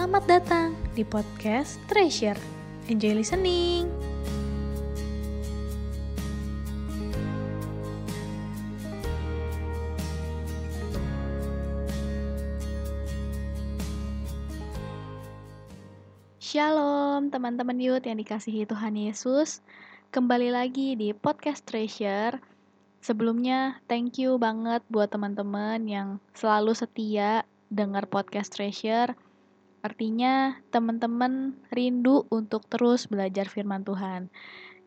Selamat datang di podcast Treasure. Enjoy listening. Shalom teman-teman youth yang dikasihi Tuhan Yesus. Kembali lagi di podcast Treasure. Sebelumnya, thank you banget buat teman-teman yang selalu setia dengar podcast Treasure. Artinya, teman-teman rindu untuk terus belajar firman Tuhan.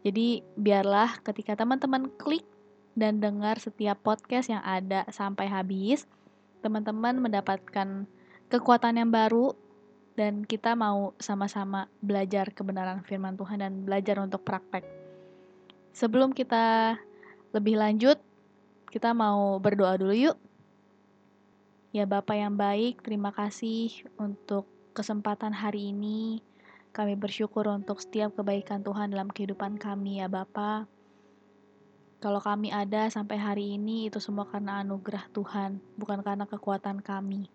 Jadi, biarlah ketika teman-teman klik dan dengar setiap podcast yang ada sampai habis, teman-teman mendapatkan kekuatan yang baru dan kita mau sama-sama belajar kebenaran firman Tuhan dan belajar untuk praktek. Sebelum kita lebih lanjut, kita mau berdoa dulu yuk. Ya Bapak yang baik, terima kasih untuk kesempatan hari ini. Kami bersyukur untuk setiap kebaikan Tuhan dalam kehidupan kami ya Bapak. Kalau kami ada sampai hari ini itu semua karena anugerah Tuhan, bukan karena kekuatan kami.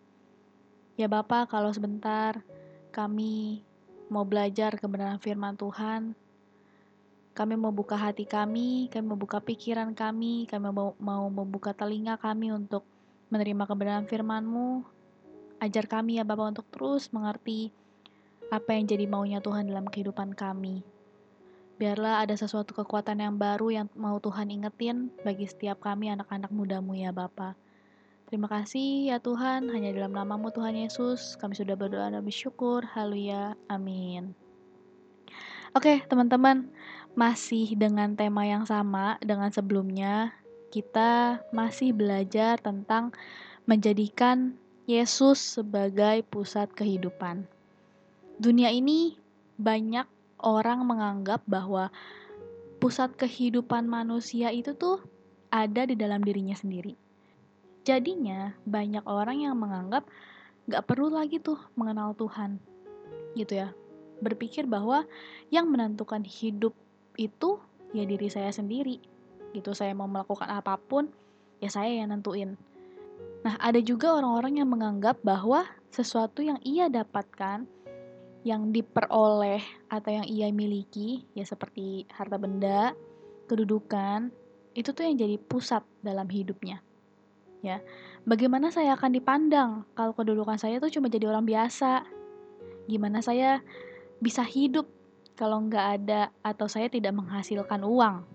Ya Bapak, kalau sebentar kami mau belajar kebenaran firman Tuhan, kami mau buka hati kami, kami mau buka pikiran kami, kami mau, mau membuka telinga kami untuk menerima kebenaran firman-Mu. Ajar kami ya Bapak untuk terus mengerti apa yang jadi maunya Tuhan dalam kehidupan kami. Biarlah ada sesuatu kekuatan yang baru yang mau Tuhan ingetin bagi setiap kami anak-anak mudamu ya Bapak. Terima kasih ya Tuhan, hanya dalam namamu Tuhan Yesus, kami sudah berdoa dan bersyukur. Haleluya, amin. Oke teman-teman, masih dengan tema yang sama dengan sebelumnya, kita masih belajar tentang menjadikan Yesus sebagai pusat kehidupan. Dunia ini banyak orang menganggap bahwa pusat kehidupan manusia itu tuh ada di dalam dirinya sendiri Jadinya banyak orang yang menganggap gak perlu lagi tuh mengenal Tuhan. Gitu ya. Berpikir bahwa yang menentukan hidup itu ya diri saya sendiri. Gitu saya mau melakukan apa pun ya saya yang nentuin. Nah, ada juga orang-orang yang menganggap bahwa sesuatu yang ia dapatkan yang diperoleh atau yang ia miliki ya seperti harta benda, kedudukan, itu tuh yang jadi pusat dalam hidupnya ya. Bagaimana saya akan dipandang kalau kedudukan saya tuh cuma jadi orang biasa? Gimana saya bisa hidup kalau nggak ada atau saya tidak menghasilkan uang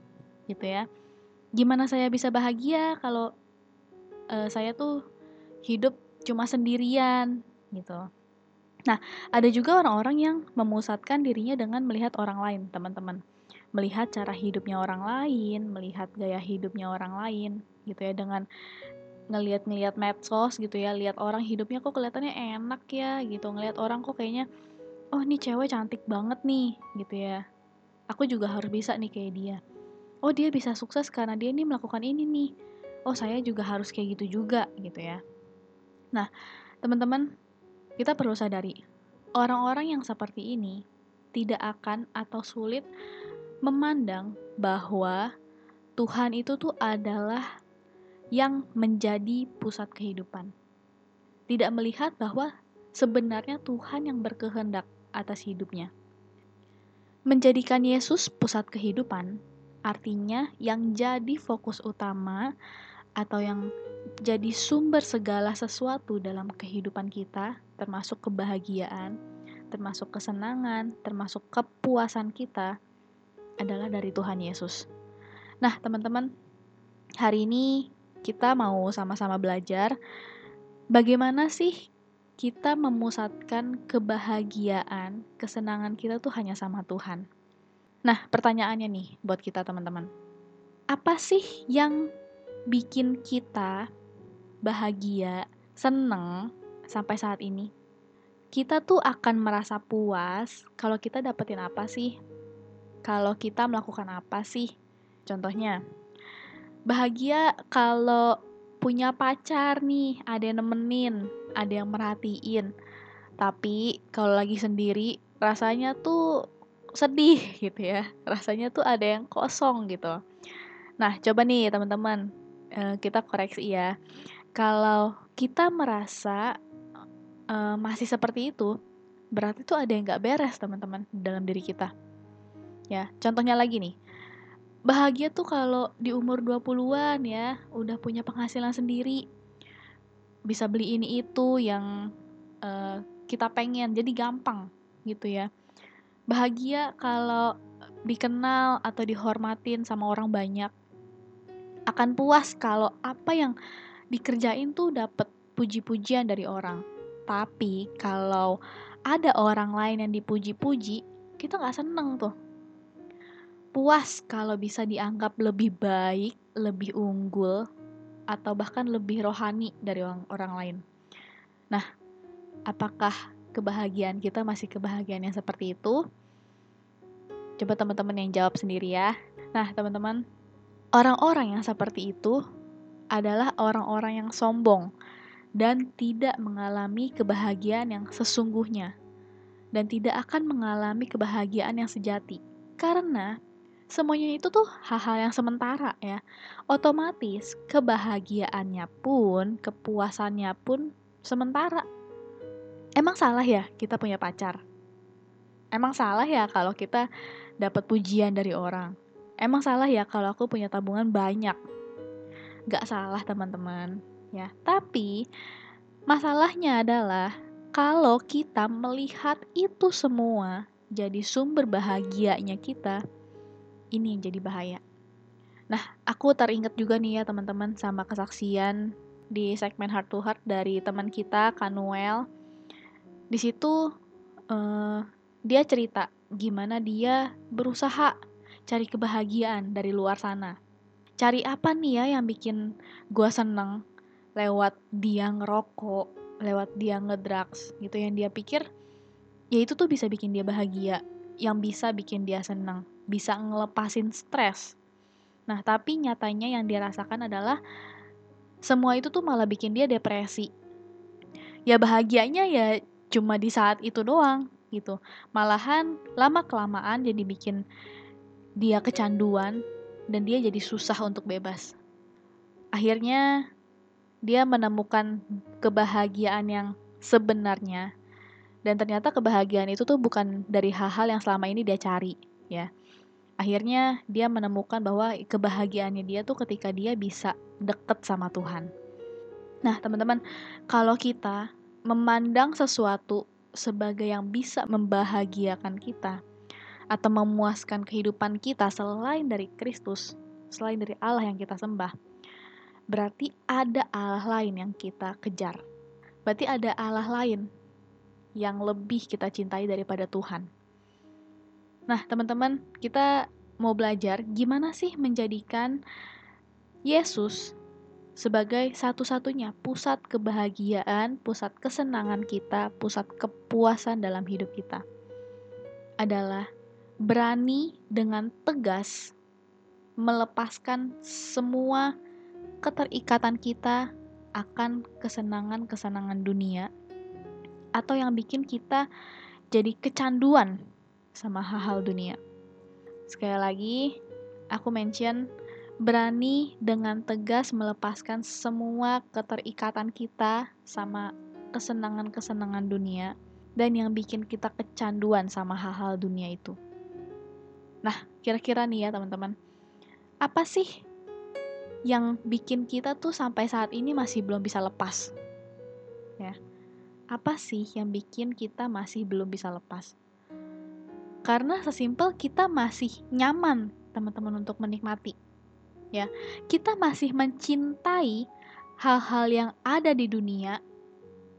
gitu ya? Gimana saya bisa bahagia kalau uh, saya tuh hidup cuma sendirian gitu. Nah ada juga orang-orang yang memusatkan dirinya dengan melihat orang lain teman-teman. Melihat cara hidupnya orang lain melihat gaya hidupnya orang lain gitu ya dengan ngeliat-ngeliat medsos gitu ya lihat orang hidupnya kok kelihatannya enak ya gitu. Ngelihat orang kok kayaknya oh ini cewek cantik banget nih gitu ya. Aku juga harus bisa nih kayak dia. Oh dia bisa sukses karena dia nih melakukan ini nih oh saya juga harus kayak gitu juga gitu ya nah teman-teman kita perlu sadari orang-orang yang seperti ini tidak akan atau sulit memandang bahwa Tuhan itu tuh adalah yang menjadi pusat kehidupan. Tidak melihat bahwa sebenarnya Tuhan yang berkehendak atas hidupnya. Menjadikan Yesus pusat kehidupan artinya yang jadi fokus utama atau yang jadi sumber segala sesuatu dalam kehidupan kita, termasuk kebahagiaan, termasuk kesenangan, termasuk kepuasan kita, adalah dari Tuhan Yesus. Nah, teman-teman, hari ini kita mau sama-sama belajar bagaimana sih kita memusatkan kebahagiaan, kesenangan kita tuh hanya sama Tuhan. Nah, pertanyaannya nih buat kita teman-teman. Apa sih yang bikin kita bahagia, seneng sampai saat ini? Kita tuh akan merasa puas kalau kita dapetin apa sih? Kalau kita melakukan apa sih? Contohnya, bahagia kalau punya pacar nih, ada yang nemenin, ada yang merhatiin. Tapi kalau lagi sendiri rasanya tuh sedih gitu ya. Rasanya tuh ada yang kosong gitu. Nah, coba nih teman-teman, eh, kita koreksi ya. Kalau kita merasa uh, masih seperti itu, berarti tuh ada yang gak beres teman-teman dalam diri kita. Ya, contohnya lagi nih. Bahagia tuh kalau di umur 20-an ya, udah punya penghasilan sendiri. Bisa beli ini itu yang uh, kita pengen, jadi gampang gitu ya. Bahagia kalau dikenal atau dihormatin sama orang banyak. Akan puas kalau apa yang dikerjain tuh dapet puji-pujian dari orang. Tapi kalau ada orang lain yang dipuji-puji, kita nggak seneng tuh puas kalau bisa dianggap lebih baik, lebih unggul, atau bahkan lebih rohani dari orang, orang lain. Nah, apakah kebahagiaan kita masih kebahagiaan yang seperti itu? Coba teman-teman yang jawab sendiri ya. Nah, teman-teman, orang-orang yang seperti itu adalah orang-orang yang sombong dan tidak mengalami kebahagiaan yang sesungguhnya dan tidak akan mengalami kebahagiaan yang sejati. Karena semuanya itu tuh hal-hal yang sementara ya. Otomatis kebahagiaannya pun, kepuasannya pun sementara. Emang salah ya kita punya pacar? Emang salah ya kalau kita dapat pujian dari orang? Emang salah ya kalau aku punya tabungan banyak? Gak salah teman-teman ya. Tapi masalahnya adalah kalau kita melihat itu semua jadi sumber bahagianya kita, ini yang jadi bahaya. Nah, aku teringat juga nih ya teman-teman sama kesaksian di segmen Heart to Heart dari teman kita Kanuel. Di situ uh, dia cerita gimana dia berusaha cari kebahagiaan dari luar sana. Cari apa nih ya yang bikin gue seneng lewat dia ngerokok, lewat dia ngedrugs gitu yang dia pikir ya itu tuh bisa bikin dia bahagia, yang bisa bikin dia seneng bisa ngelepasin stres. Nah, tapi nyatanya yang dia rasakan adalah semua itu tuh malah bikin dia depresi. Ya bahagianya ya cuma di saat itu doang gitu. Malahan lama-kelamaan jadi bikin dia kecanduan dan dia jadi susah untuk bebas. Akhirnya dia menemukan kebahagiaan yang sebenarnya dan ternyata kebahagiaan itu tuh bukan dari hal-hal yang selama ini dia cari ya akhirnya dia menemukan bahwa kebahagiaannya dia tuh ketika dia bisa deket sama Tuhan. Nah, teman-teman, kalau kita memandang sesuatu sebagai yang bisa membahagiakan kita atau memuaskan kehidupan kita selain dari Kristus, selain dari Allah yang kita sembah, berarti ada Allah lain yang kita kejar. Berarti ada Allah lain yang lebih kita cintai daripada Tuhan. Nah, teman-teman, kita mau belajar gimana sih menjadikan Yesus sebagai satu-satunya pusat kebahagiaan, pusat kesenangan kita, pusat kepuasan dalam hidup kita. Adalah berani dengan tegas melepaskan semua keterikatan kita akan kesenangan-kesenangan dunia atau yang bikin kita jadi kecanduan sama hal-hal dunia. Sekali lagi, aku mention berani dengan tegas melepaskan semua keterikatan kita sama kesenangan-kesenangan dunia dan yang bikin kita kecanduan sama hal-hal dunia itu. Nah, kira-kira nih ya teman-teman, apa sih yang bikin kita tuh sampai saat ini masih belum bisa lepas? Ya, apa sih yang bikin kita masih belum bisa lepas? Karena sesimpel kita masih nyaman, teman-teman, untuk menikmati. Ya, kita masih mencintai hal-hal yang ada di dunia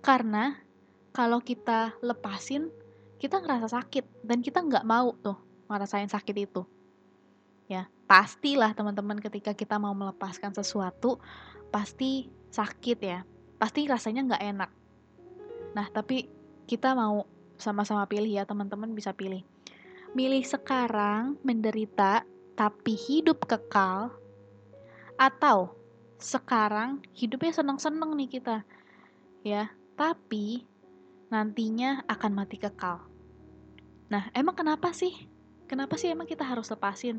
karena kalau kita lepasin, kita ngerasa sakit dan kita nggak mau tuh ngerasain sakit itu. Ya, pastilah teman-teman ketika kita mau melepaskan sesuatu pasti sakit ya, pasti rasanya nggak enak. Nah, tapi kita mau sama-sama pilih ya teman-teman bisa pilih milih sekarang menderita tapi hidup kekal atau sekarang hidupnya seneng-seneng nih kita ya tapi nantinya akan mati kekal nah emang kenapa sih kenapa sih emang kita harus lepasin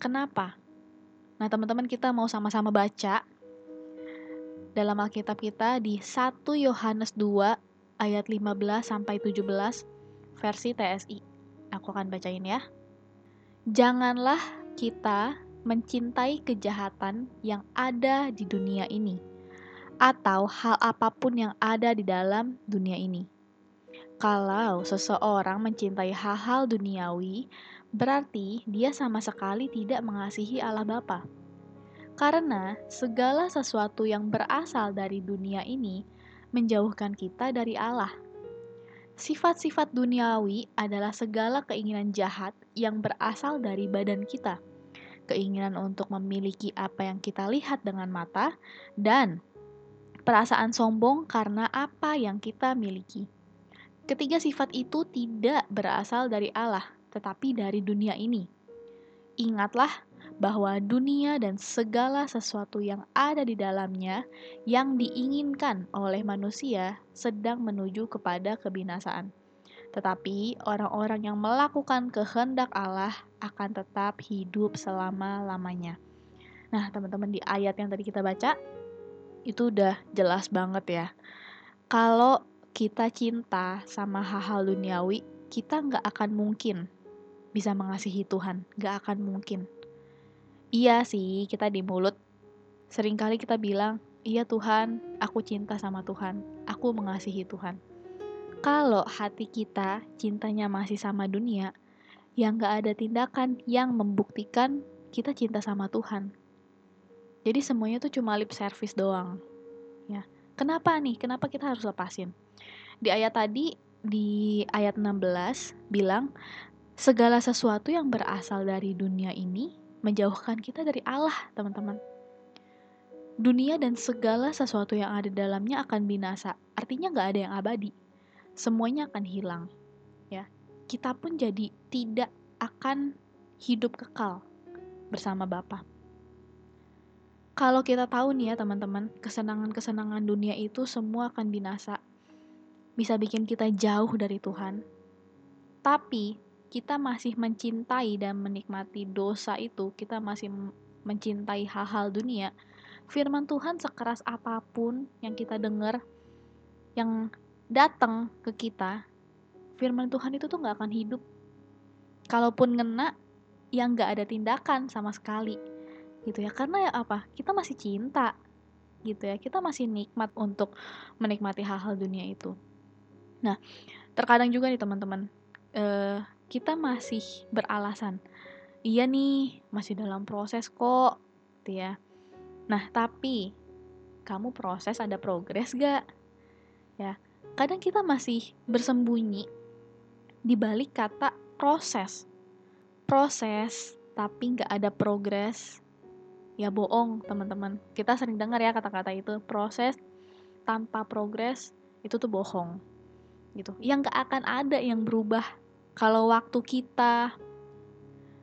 kenapa nah teman-teman kita mau sama-sama baca dalam Alkitab kita di 1 Yohanes 2 ayat 15 sampai 17 versi TSI. Aku akan bacain ya. Janganlah kita mencintai kejahatan yang ada di dunia ini atau hal apa pun yang ada di dalam dunia ini. Kalau seseorang mencintai hal-hal duniawi, berarti dia sama sekali tidak mengasihi Allah Bapa. Karena segala sesuatu yang berasal dari dunia ini menjauhkan kita dari Allah. Sifat-sifat duniawi adalah segala keinginan jahat yang berasal dari badan kita. Keinginan untuk memiliki apa yang kita lihat dengan mata dan perasaan sombong karena apa yang kita miliki. Ketiga sifat itu tidak berasal dari Allah, tetapi dari dunia ini. Ingatlah bahwa dunia dan segala sesuatu yang ada di dalamnya yang diinginkan oleh manusia sedang menuju kepada kebinasaan. Tetapi orang-orang yang melakukan kehendak Allah akan tetap hidup selama-lamanya. Nah, teman-teman di ayat yang tadi kita baca itu udah jelas banget ya. Kalau kita cinta sama hal-hal duniawi, kita nggak akan mungkin bisa mengasihi Tuhan. Nggak akan mungkin. Iya sih, kita di mulut sering kali kita bilang, iya Tuhan, aku cinta sama Tuhan, aku mengasihi Tuhan. Kalau hati kita cintanya masih sama dunia, yang nggak ada tindakan yang membuktikan kita cinta sama Tuhan. Jadi semuanya tuh cuma lip service doang. Ya. Kenapa nih? Kenapa kita harus lepasin? Di ayat tadi di ayat 16 bilang segala sesuatu yang berasal dari dunia ini menjauhkan kita dari Allah, teman-teman. Dunia dan segala sesuatu yang ada dalamnya akan binasa. Artinya nggak ada yang abadi. Semuanya akan hilang. Ya, kita pun jadi tidak akan hidup kekal bersama Bapa. Kalau kita tahu nih ya teman-teman, kesenangan-kesenangan dunia itu semua akan binasa bisa bikin kita jauh dari Tuhan. Tapi kita masih mencintai dan menikmati dosa itu, kita masih mencintai hal-hal dunia. Firman Tuhan sekeras apa pun yang kita dengar, yang datang ke kita, firman Tuhan itu tuh nggak akan hidup. Kalaupun ngena, yang nggak ada tindakan sama sekali, gitu ya. Karena ya apa? Kita masih cinta, gitu ya. Kita masih nikmat untuk menikmati hal-hal dunia itu. Nah, terkadang juga nih teman-teman, uh, kita masih beralasan, iya nih masih dalam proses kok, gitu ya. Nah, tapi kamu proses ada progres gak? Ya, kadang kita masih bersembunyi di balik kata proses. Proses, tapi nggak ada progres, ya bohong teman-teman. Kita sering dengar ya kata-kata itu, proses tanpa progres itu tuh bohong gitu. Yang gak akan ada yang berubah. Kalau waktu kita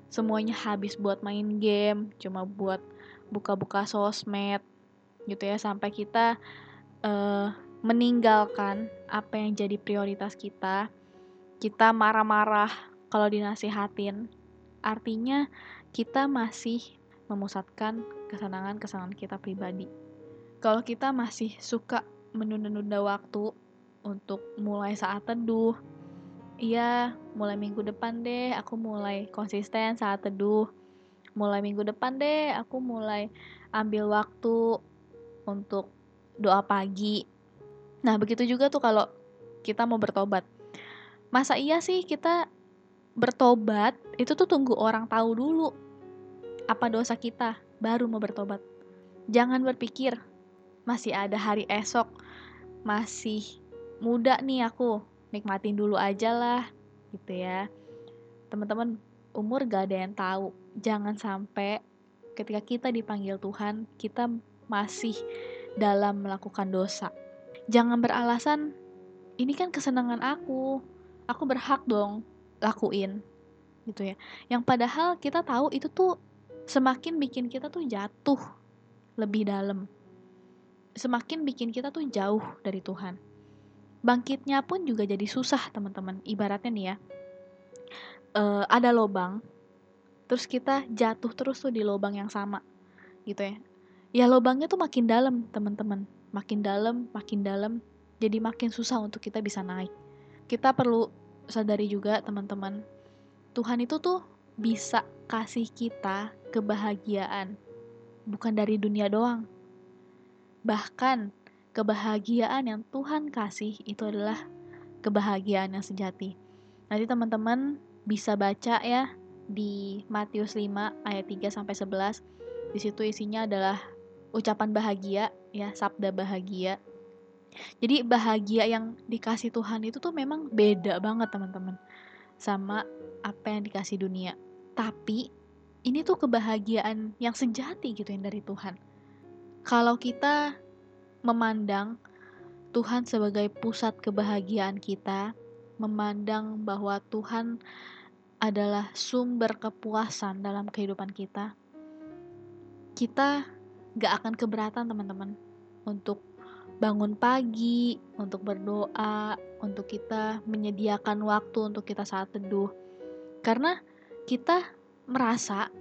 semuanya habis buat main game cuma buat buka-buka sosmed gitu ya sampai kita uh, meninggalkan apa yang jadi prioritas kita kita marah-marah kalau dinasihatin artinya kita masih memusatkan kesenangan-kesenangan kita pribadi. Kalau kita masih suka menunda-nunda waktu untuk mulai saat teduh. Iya, mulai minggu depan deh aku mulai konsisten saat teduh. Mulai minggu depan deh aku mulai ambil waktu untuk doa pagi. Nah, begitu juga tuh kalau kita mau bertobat. Masa iya sih kita bertobat itu tuh tunggu orang tahu dulu apa dosa kita baru mau bertobat. Jangan berpikir masih ada hari esok, masih muda nih aku nikmatin dulu aja lah gitu ya. Teman-teman umur gak ada yang tahu. Jangan sampai ketika kita dipanggil Tuhan kita masih dalam melakukan dosa. Jangan beralasan ini kan kesenangan aku aku berhak dong lakuin gitu ya. Yang padahal kita tahu itu tuh semakin bikin kita tuh jatuh lebih dalam. Semakin bikin kita tuh jauh dari Tuhan bangkitnya pun juga jadi susah teman-teman ibaratnya nih ya uh, ada lobang terus kita jatuh terus tuh di lobang yang sama gitu ya ya lobangnya tuh makin dalam teman-teman makin dalam makin dalam jadi makin susah untuk kita bisa naik. Kita perlu sadari juga teman-teman, Tuhan itu tuh bisa kasih kita kebahagiaan, bukan dari dunia doang. Bahkan kebahagiaan yang Tuhan kasih itu adalah kebahagiaan yang sejati. Nanti teman-teman bisa baca ya di Matius 5 ayat 3 sampai 11. Di situ isinya adalah ucapan bahagia ya, sabda bahagia. Jadi bahagia yang dikasih Tuhan itu tuh memang beda banget teman-teman sama apa yang dikasih dunia. Tapi ini tuh kebahagiaan yang sejati gitu yang dari Tuhan. Kalau kita memandang Tuhan sebagai pusat kebahagiaan kita, memandang bahwa Tuhan adalah sumber kepuasan dalam kehidupan kita, kita gak akan keberatan teman-teman untuk bangun pagi, untuk berdoa, untuk kita menyediakan waktu untuk kita saat teduh. Karena kita merasa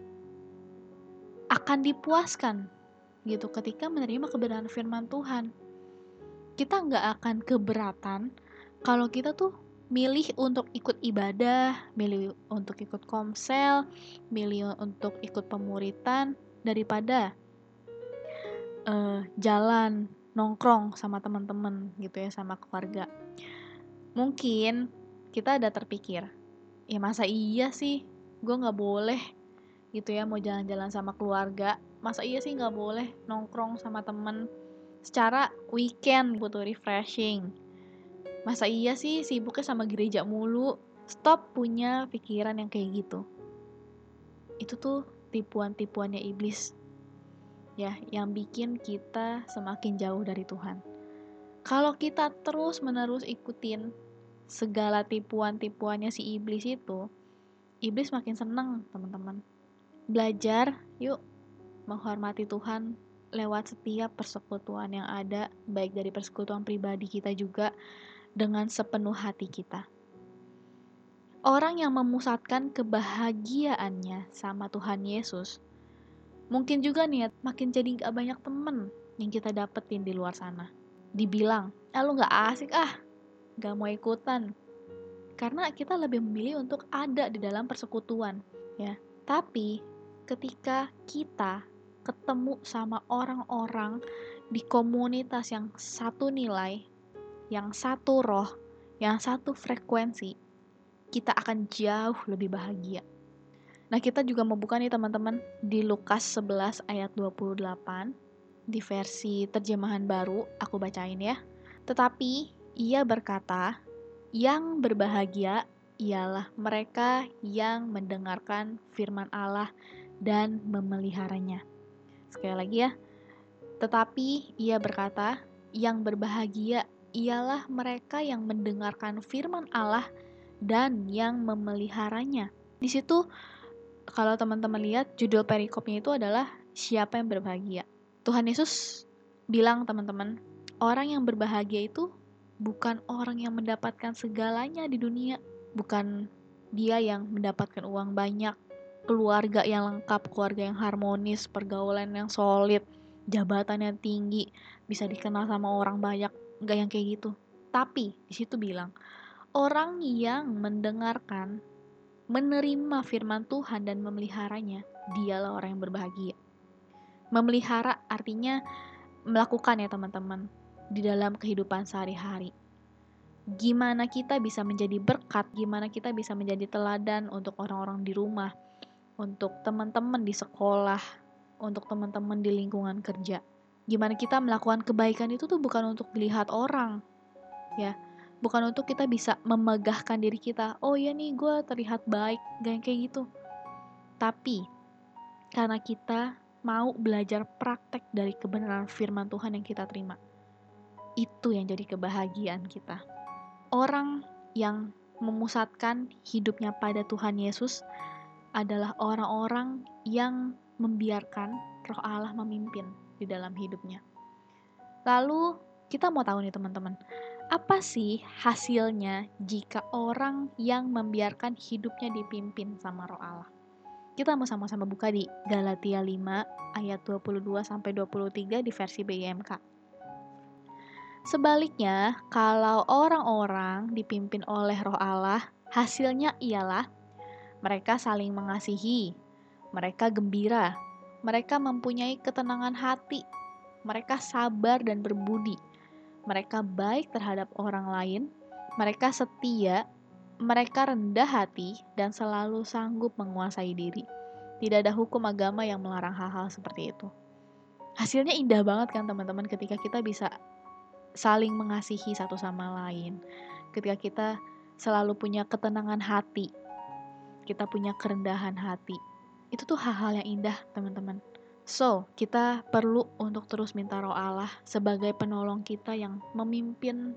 akan dipuaskan gitu ketika menerima kebenaran firman Tuhan. Kita nggak akan keberatan kalau kita tuh milih untuk ikut ibadah, milih untuk ikut komsel, milih untuk ikut pemuritan daripada uh, jalan nongkrong sama teman-teman gitu ya sama keluarga. Mungkin kita ada terpikir, ya masa iya sih gue nggak boleh gitu ya mau jalan-jalan sama keluarga masa iya sih nggak boleh nongkrong sama temen. Secara weekend butuh refreshing. Masa iya sih sibuknya sama gereja mulu. Stop punya pikiran yang kayak gitu. Itu tuh tipuan-tipuannya iblis. Ya yang bikin kita semakin jauh dari Tuhan. Kalau kita terus menerus ikutin segala tipuan-tipuannya si iblis itu iblis makin seneng teman-teman. Belajar yuk menghormati Tuhan lewat setiap persekutuan yang ada, baik dari persekutuan pribadi kita juga dengan sepenuh hati kita. Orang yang memusatkan kebahagiaannya sama Tuhan Yesus, mungkin juga nih makin jadi gak banyak temen yang kita dapetin di luar sana. Dibilang, ah lu gak asik ah, gak mau ikutan. Karena kita lebih memilih untuk ada di dalam persekutuan, ya. Tapi ketika kita ketemu sama orang-orang di komunitas yang satu nilai, yang satu roh, yang satu frekuensi, kita akan jauh lebih bahagia. Nah, kita juga membuka nih teman-teman di Lukas 11 ayat 28 di versi terjemahan baru, aku bacain ya. Tetapi ia berkata, yang berbahagia ialah mereka yang mendengarkan firman Allah dan memeliharanya. Sekali lagi ya, tetapi ia berkata, yang berbahagia ialah mereka yang mendengarkan firman Allah dan yang memeliharanya. Di situ kalau teman-teman lihat judul perikopnya itu adalah siapa yang berbahagia. Tuhan Yesus bilang teman-teman, orang yang berbahagia itu bukan orang yang mendapatkan segalanya di dunia, bukan dia yang mendapatkan uang banyak, keluarga yang lengkap, keluarga yang harmonis, pergaulan yang solid, jabatan yang tinggi, bisa dikenal sama orang banyak, nggak yang kayak gitu. Tapi di situ bilang, orang yang mendengarkan, menerima firman Tuhan dan memeliharanya, dialah orang yang berbahagia. Memelihara artinya melakukan ya teman-teman di dalam kehidupan sehari-hari. Gimana kita bisa menjadi berkat, gimana kita bisa menjadi teladan untuk orang-orang di rumah, untuk teman-teman di sekolah, untuk teman-teman di lingkungan kerja. Gimana kita melakukan kebaikan itu tuh bukan untuk dilihat orang, ya, bukan untuk kita bisa memegahkan diri kita. Oh ya nih, gue terlihat baik, gak kayak gitu. Tapi karena kita mau belajar praktek dari kebenaran firman Tuhan yang kita terima, itu yang jadi kebahagiaan kita. Orang yang memusatkan hidupnya pada Tuhan Yesus adalah orang-orang yang membiarkan roh Allah memimpin di dalam hidupnya. Lalu kita mau tahu nih teman-teman, apa sih hasilnya jika orang yang membiarkan hidupnya dipimpin sama roh Allah? Kita mau sama-sama buka di Galatia 5 ayat 22 sampai 23 di versi BIMK. Sebaliknya, kalau orang-orang dipimpin oleh Roh Allah, hasilnya ialah mereka saling mengasihi, mereka gembira, mereka mempunyai ketenangan hati, mereka sabar dan berbudi, mereka baik terhadap orang lain, mereka setia, mereka rendah hati, dan selalu sanggup menguasai diri. Tidak ada hukum agama yang melarang hal-hal seperti itu. Hasilnya indah banget kan teman-teman ketika kita bisa saling mengasihi satu sama lain. Ketika kita selalu punya ketenangan hati, kita punya kerendahan hati. Itu tuh hal-hal yang indah, teman-teman. So, kita perlu untuk terus minta roh Allah sebagai penolong kita yang memimpin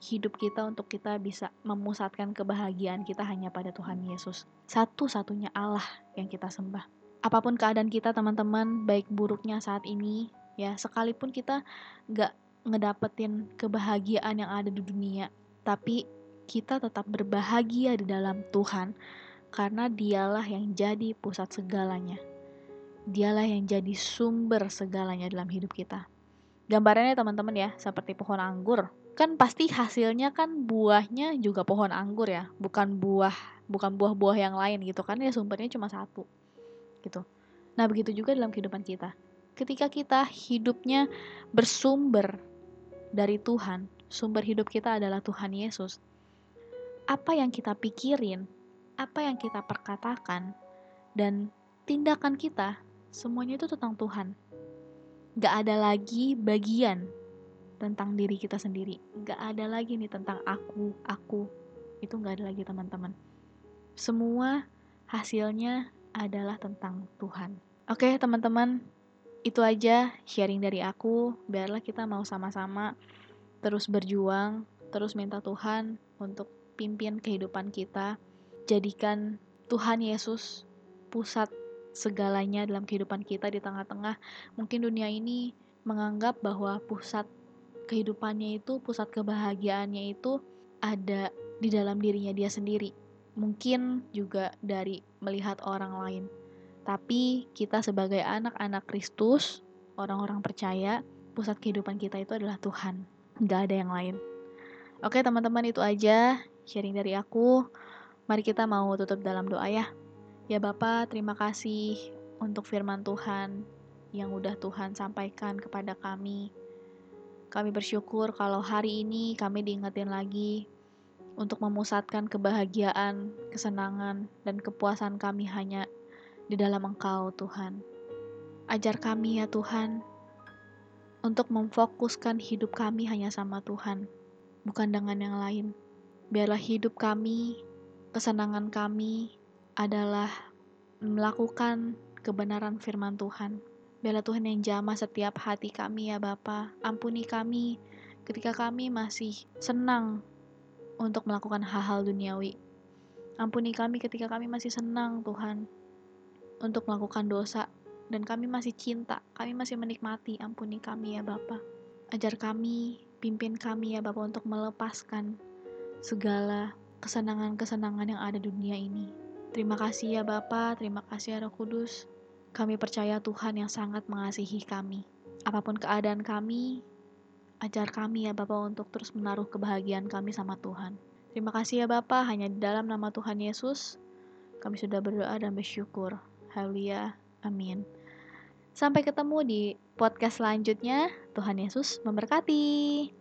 hidup kita untuk kita bisa memusatkan kebahagiaan kita hanya pada Tuhan Yesus. Satu-satunya Allah yang kita sembah. Apa pun keadaan kita teman-teman, baik buruknya saat ini, ya sekalipun kita nggak ngedapetin kebahagiaan yang ada di dunia, tapi kita tetap berbahagia di dalam Tuhan karena dialah yang jadi pusat segalanya. Dialah yang jadi sumber segalanya dalam hidup kita. Gambarannya teman-teman ya, seperti pohon anggur. Kan pasti hasilnya kan buahnya juga pohon anggur ya, bukan buah bukan buah-buah yang lain gitu kan ya sumbernya cuma satu. Gitu. Nah, begitu juga dalam kehidupan kita. Ketika kita hidupnya bersumber dari Tuhan, sumber hidup kita adalah Tuhan Yesus. Apa yang kita pikirin, apa yang kita perkatakan, dan tindakan kita, semuanya itu tentang Tuhan. Gak ada lagi bagian tentang diri kita sendiri. Gak ada lagi nih tentang aku, aku. Itu gak ada lagi teman-teman. Semua hasilnya adalah tentang Tuhan. Oke teman-teman, itu aja sharing dari aku. Biarlah kita mau sama-sama terus berjuang, terus minta Tuhan untuk pimpin kehidupan kita. Jadikan Tuhan Yesus pusat segalanya dalam kehidupan kita di tengah-tengah mungkin dunia ini menganggap bahwa pusat kehidupannya itu, pusat kebahagiaannya itu ada di dalam dirinya dia sendiri. Mungkin juga dari melihat orang lain. Tapi kita sebagai anak-anak Kristus, orang-orang percaya, pusat kehidupan kita itu adalah Tuhan. Gak ada yang lain. Oke teman-teman itu aja sharing dari aku. Mari kita mau tutup dalam doa ya. Ya Bapak, terima kasih untuk firman Tuhan yang udah Tuhan sampaikan kepada kami. Kami bersyukur kalau hari ini kami diingetin lagi untuk memusatkan kebahagiaan, kesenangan, dan kepuasan kami hanya di dalam Engkau, Tuhan. Ajar kami ya Tuhan, untuk memfokuskan hidup kami hanya sama Tuhan, bukan dengan yang lain. Biarlah hidup kami, kesenangan kami adalah melakukan kebenaran firman Tuhan. Biarlah Tuhan yang jamah setiap hati kami ya Bapa. Ampuni kami ketika kami masih senang untuk melakukan hal-hal duniawi. Ampuni kami ketika kami masih senang Tuhan untuk melakukan dosa dan kami masih cinta, kami masih menikmati. Ampuni kami ya Bapa. Ajar kami, pimpin kami ya Bapa untuk melepaskan segala kesenangan-kesenangan yang ada di dunia ini. Terima kasih ya Bapa, terima kasih ya Roh Kudus. Kami percaya Tuhan yang sangat mengasihi kami. Apa pun keadaan kami, ajar kami ya Bapa untuk terus menaruh kebahagiaan kami sama Tuhan. Terima kasih ya Bapa, hanya di dalam nama Tuhan Yesus kami sudah berdoa dan bersyukur. Haleluya. Amin. Sampai ketemu di podcast selanjutnya. Tuhan Yesus memberkati.